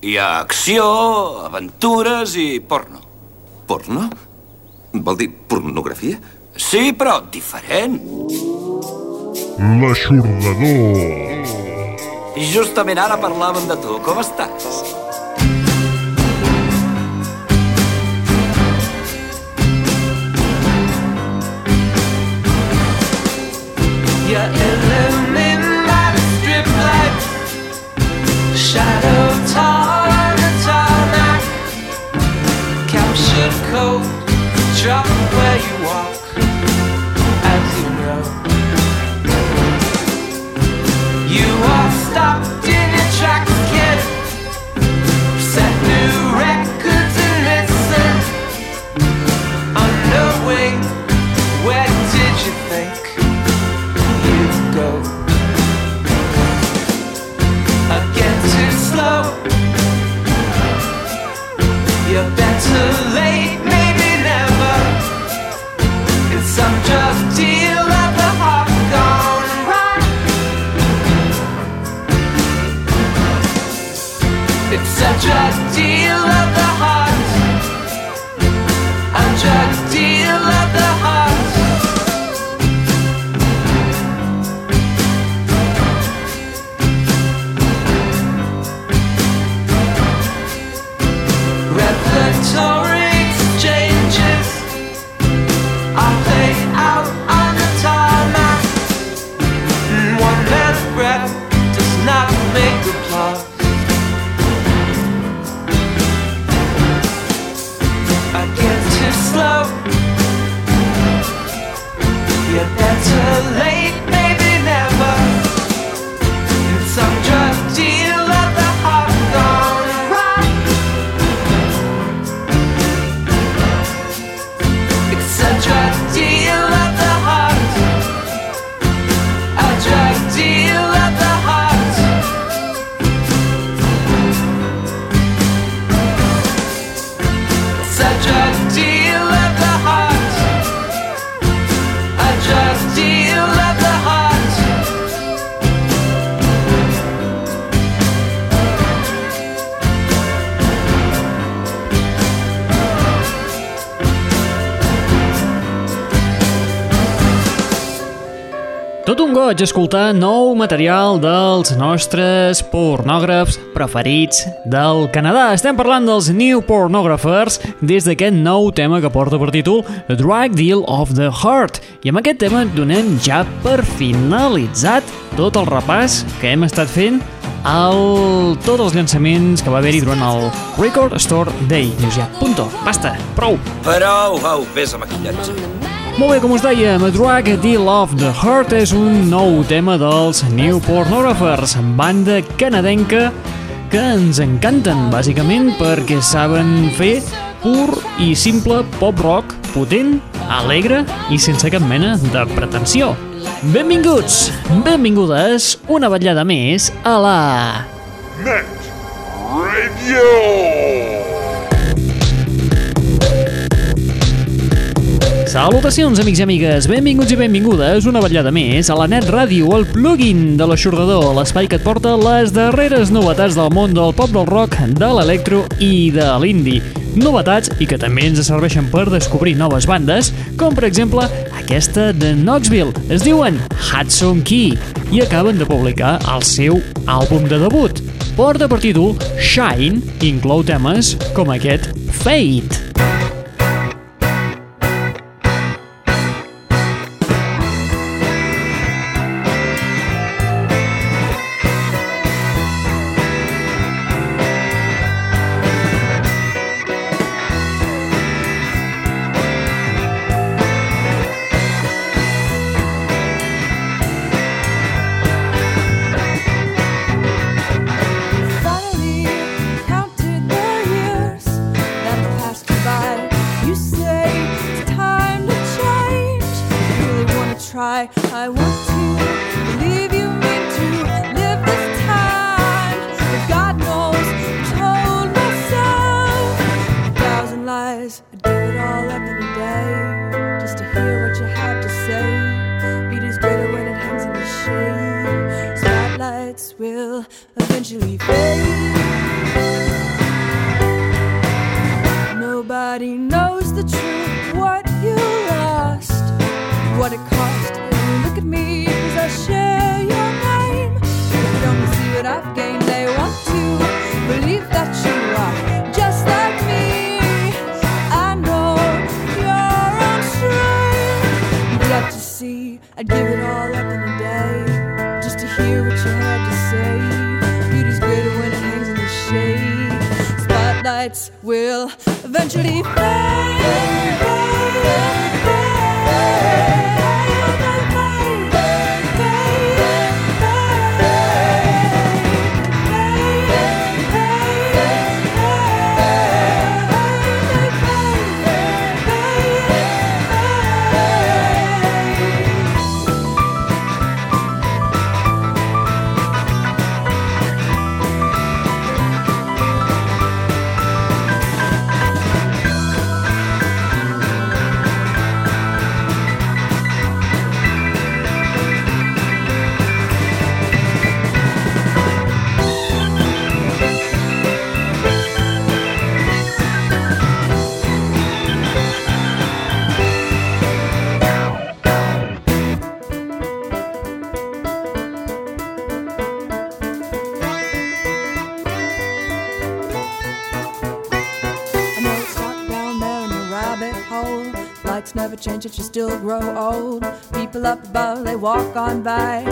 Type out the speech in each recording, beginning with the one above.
Hi ha acció, aventures i porno. Porno? Vol dir pornografia? Sí, però diferent. L'aixordador. I justament ara parlàvem de tu. Com estàs? Goig escoltar nou material dels nostres pornògrafs preferits del Canadà. Estem parlant dels New Pornographers des d'aquest nou tema que porta per títol Drag Deal of the Heart. I amb aquest tema donem ja per finalitzat tot el repàs que hem estat fent el... tots els llançaments que va haver-hi durant el Record Store Day. Dius ja, punto, basta, prou. Prou, au, vés a maquillatge. Molt bé, com us dèiem, Drag Deal of the Heart és un nou tema dels New Pornographers, banda canadenca que ens encanten, bàsicament, perquè saben fer pur i simple pop-rock potent, alegre i sense cap mena de pretensió. Benvinguts, benvingudes, una vetllada més a la... Net Radio. Salutacions, amics i amigues, benvinguts i benvingudes una vetllada més a la Net Ràdio, el plugin de l'aixordador, l'espai que et porta les darreres novetats del món del pop del rock, de l'electro i de l'indie. Novetats i que també ens serveixen per descobrir noves bandes, com per exemple aquesta de Knoxville. Es diuen Hudson Key i acaben de publicar el seu àlbum de debut. Porta per títol Shine i inclou temes com aquest Fate. I'd give it all up in a day just to hear what you had to say. Beauty's greater when it hangs in the shade. Spotlights will eventually fade. Change if you still grow old. People up above, they walk on by.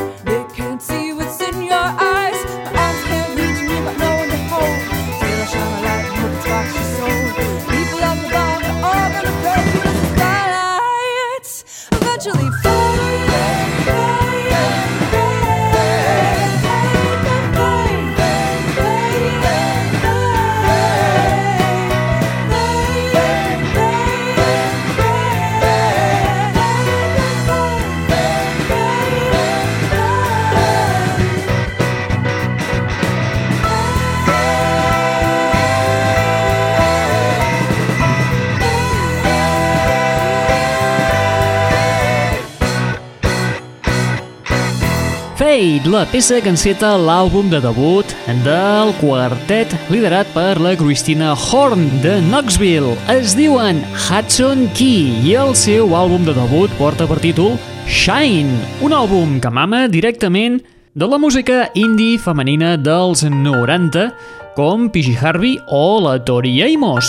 Fade, la peça que enceta l'àlbum de debut del quartet liderat per la Christina Horn de Knoxville. Es diuen Hudson Key i el seu àlbum de debut porta per títol Shine, un àlbum que mama directament de la música indie femenina dels 90 com PG Harvey o la Tori Amos.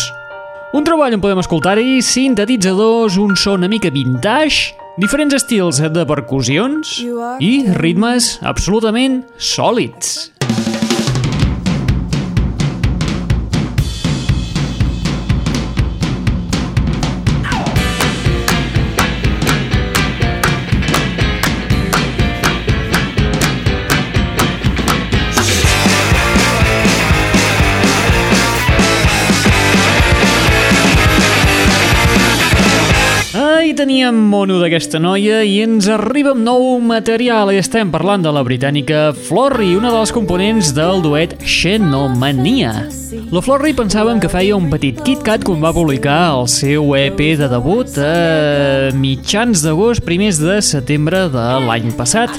Un treball on podem escoltar-hi sintetitzadors, un so una mica vintage, diferents estils de percussions i ritmes absolutament sòlids. Teníem mono d'aquesta noia i ens arriba amb nou material i estem parlant de la britànica Florry, una de les components del duet Xenomania. La Florry pensàvem que feia un petit KitKat quan va publicar el seu EP de debut a mitjans d'agost, primers de setembre de l'any passat.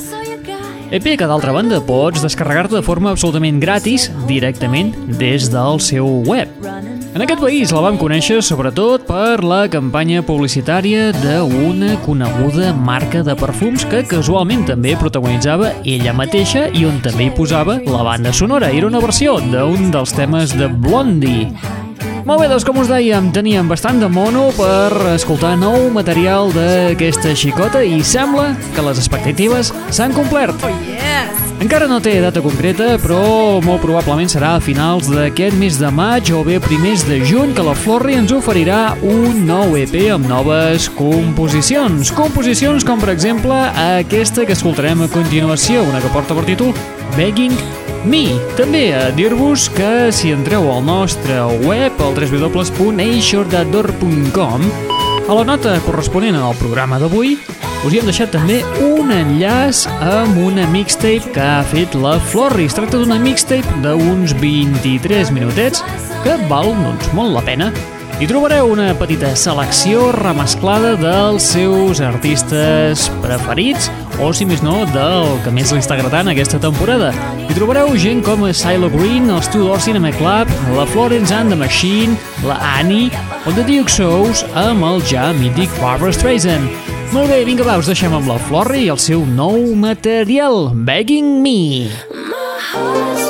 EP que d'altra banda pots descarregar-te de forma absolutament gratis directament des del seu web. En aquest país la vam conèixer sobretot per la campanya publicitària d'una coneguda marca de perfums que casualment també protagonitzava ella mateixa i on també hi posava la banda sonora. Era una versió d'un dels temes de Blondie. Molt bé, doncs com us dèiem, teníem bastant de mono per escoltar nou material d'aquesta xicota i sembla que les expectatives s'han complert. Encara no té data concreta, però molt probablement serà a finals d'aquest mes de maig o bé primers de juny que la Florri ens oferirà un nou EP amb noves composicions. Composicions com, per exemple, aquesta que escoltarem a continuació, una que porta per títol Begging Me. També a dir-vos que si entreu al nostre web, al www.eixordador.com, a la nota corresponent al programa d'avui, us hi hem deixat també un enllaç amb una mixtape que ha fet la Florri. Es tracta d'una mixtape d'uns 23 minutets que val doncs, molt la pena. Hi trobareu una petita selecció remesclada dels seus artistes preferits o, si més no, del que més li està agradant aquesta temporada. Hi trobareu gent com Silo Green, els Two Door Cinema Club, la Florence and the Machine, la Annie o The Duke Shows amb el ja mític Barbara Streisand. Molt bé, vinga va, us deixem amb la Florri i el seu nou material, Begging Me. My heart's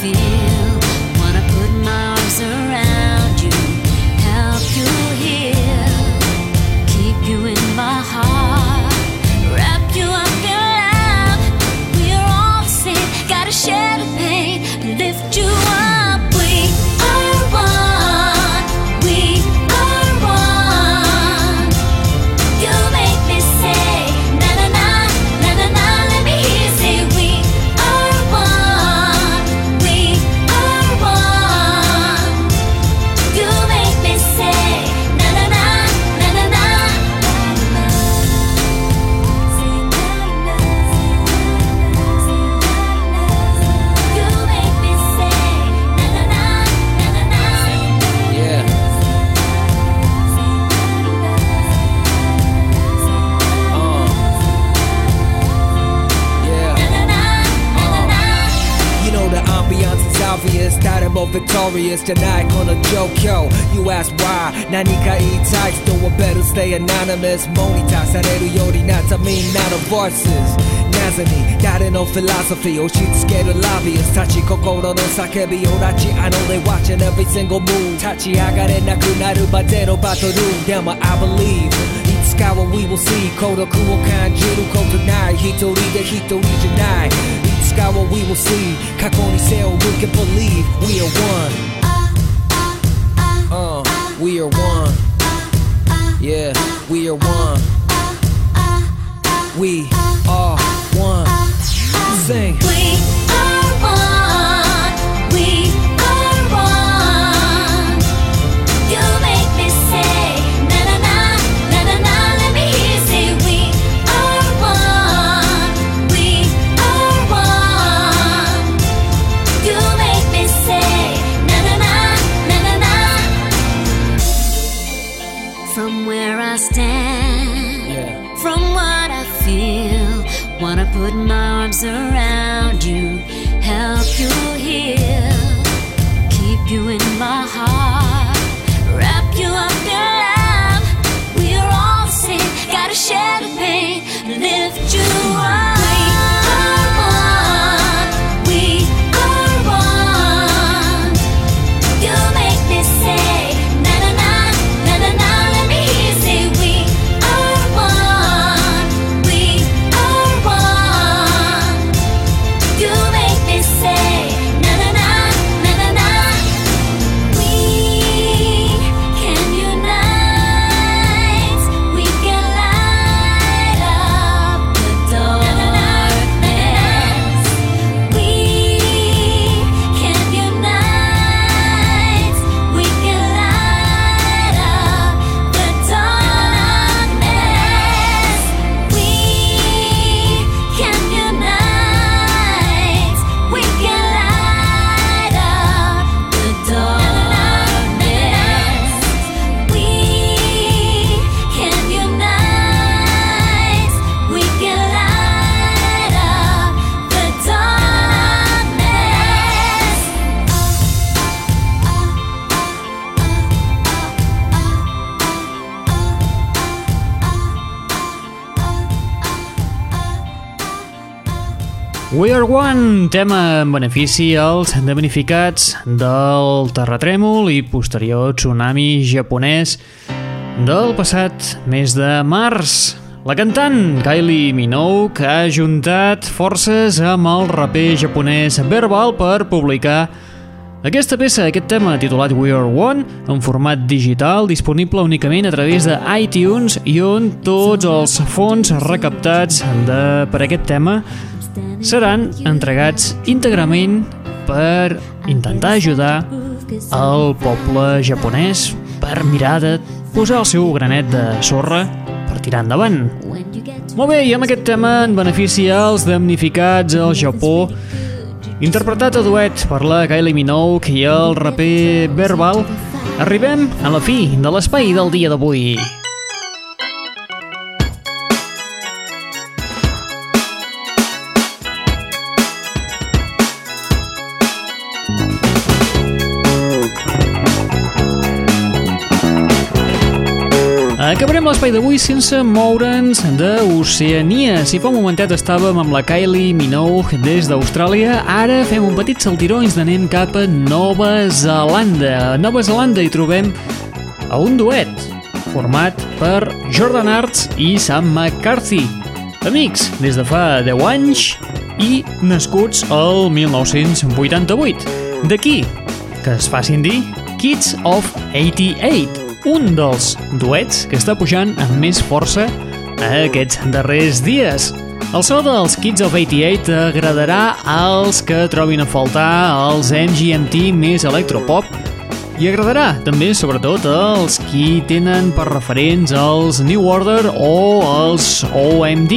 see. anonymous モニターされるよりなったみんなの voices 謎に誰の philosophy 押し付ける lobbyist 立ち心の叫びを拉致 I know they watching every single move 立ち上がれなくなるまでのバトルでも I believe いつかは we will see 孤独を感じることない一人で一人じゃないいつかは we will see 過去に背を向け believe we are one uh, we are one yeah we are one. We are one. Sing. We are one. Put my arms around you, help you heal, keep you in my heart, wrap you up in love. We're all the same, gotta share the pain, lift you up. Are One, tema en benefici als damnificats del terratrèmol i posterior tsunami japonès del passat mes de març. La cantant Kylie Minogue ha juntat forces amb el raper japonès Verbal per publicar aquesta peça, aquest tema titulat We Are One, en format digital, disponible únicament a través de iTunes i on tots els fons recaptats de, per aquest tema seran entregats íntegrament per intentar ajudar el poble japonès per mirar de posar el seu granet de sorra per tirar endavant. Molt bé, i amb aquest tema en benefici als damnificats al Japó, interpretat a duet per la Kylie Minogue i el raper Verbal, arribem a la fi de l'espai del dia d'avui. Acabarem l'espai d'avui sense moure'ns d'Oceania. Si fa un momentet estàvem amb la Kylie Minogue des d'Austràlia, ara fem un petit saltiró i ens anem cap a Nova Zelanda. A Nova Zelanda hi trobem a un duet format per Jordan Arts i Sam McCarthy. Amics des de fa 10 anys i nascuts el 1988. D'aquí que es facin dir Kids of 88, un dels duets que està pujant amb més força aquests darrers dies. El so dels Kids of 88 agradarà als que trobin a faltar els MGMT més electropop i agradarà també, sobretot, als qui tenen per referents els New Order o els OMD.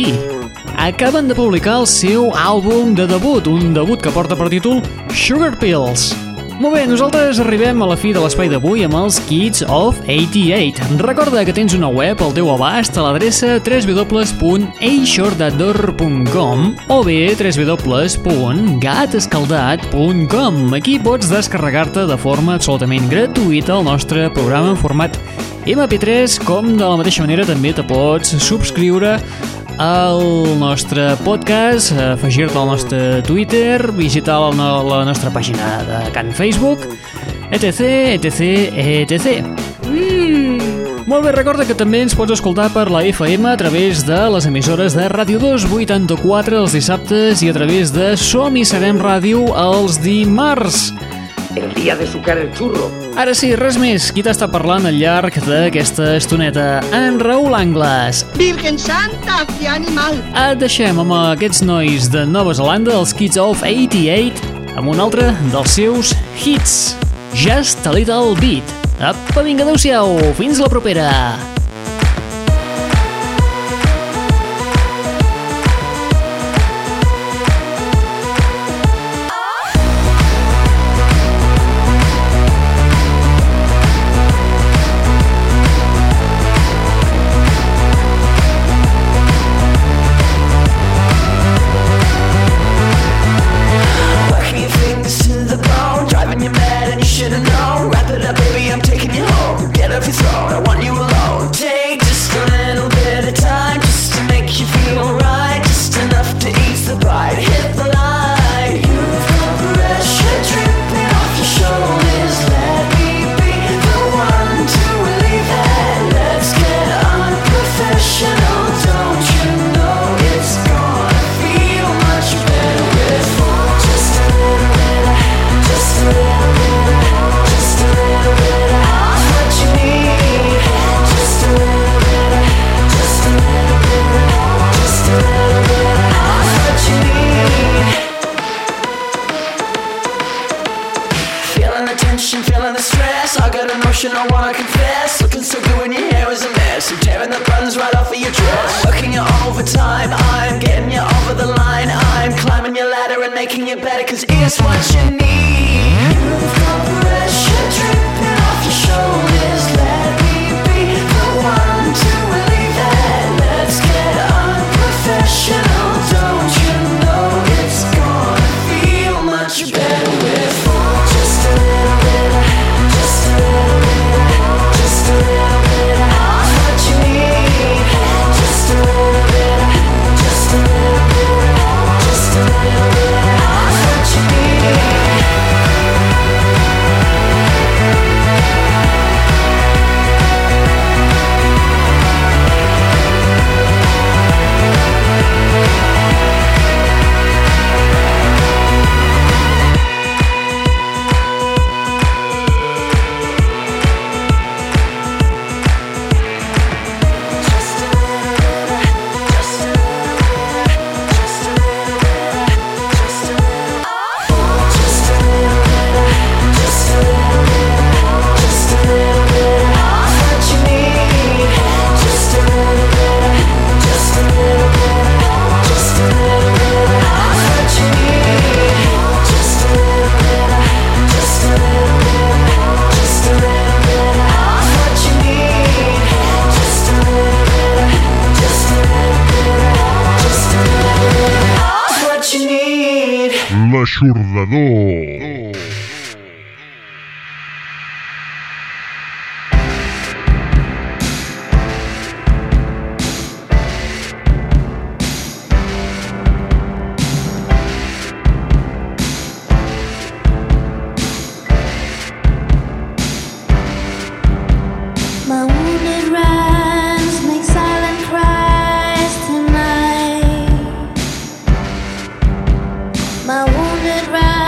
Acaben de publicar el seu àlbum de debut, un debut que porta per títol Sugar Pills. Molt bé, nosaltres arribem a la fi de l'espai d'avui amb els Kids of 88. Recorda que tens una web al teu abast a l'adreça www.eixordador.com o bé www.gatescaldat.com Aquí pots descarregar-te de forma absolutament gratuïta el nostre programa en format MP3, com de la mateixa manera també te pots subscriure al nostre podcast, afegir-te al nostre Twitter, visitar la, la nostra pàgina de Can Facebook, etc, etc, etc. Mm. Molt bé, recorda que també ens pots escoltar per la FM a través de les emissores de Ràdio 284 els dissabtes i a través de Som i Serem Ràdio els dimarts. El día de sucar el churro. Ara sí, res més. Qui t'està parlant al llarg d'aquesta estoneta? En Raül Angles. Virgen Santa, que animal! Et deixem amb aquests nois de Nova Zelanda, els Kids of 88, amb un altre dels seus hits, Just a Little Bit. Apa, vinga, adeu-siau, fins la propera! Salvador. my wounded right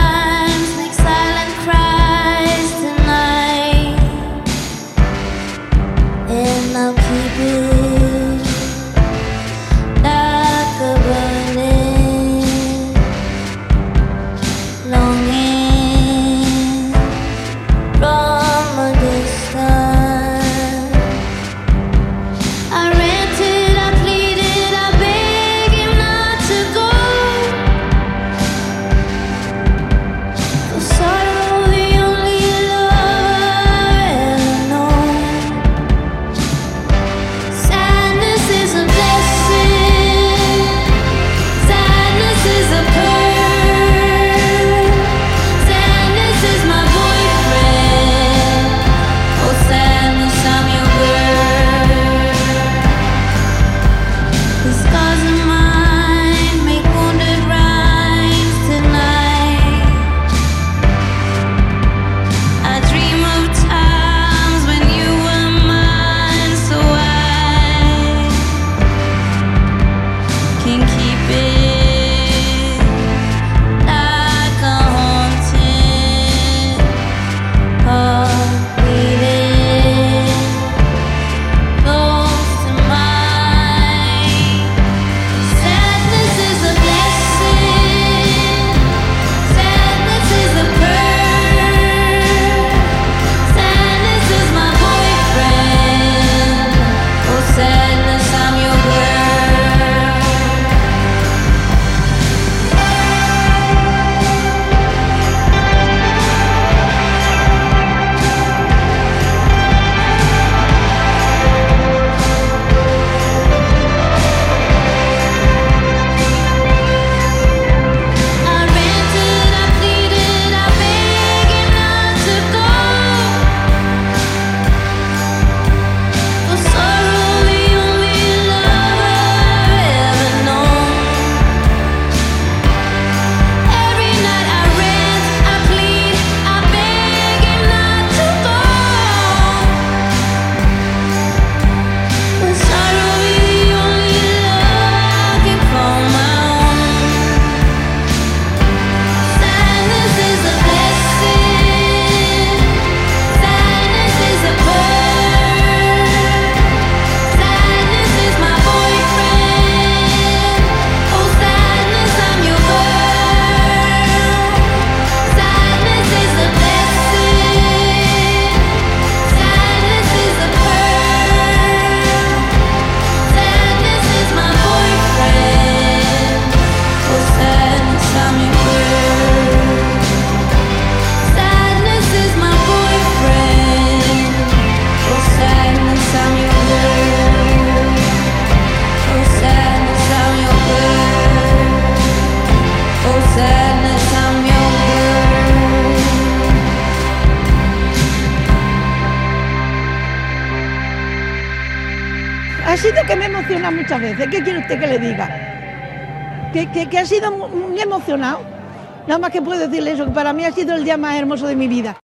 muchas veces. ¿Qué quiere usted que le diga? Que, que ha sido muy emocionado. Nada más que puedo decirle eso, que para mí ha sido el día más hermoso de mi vida.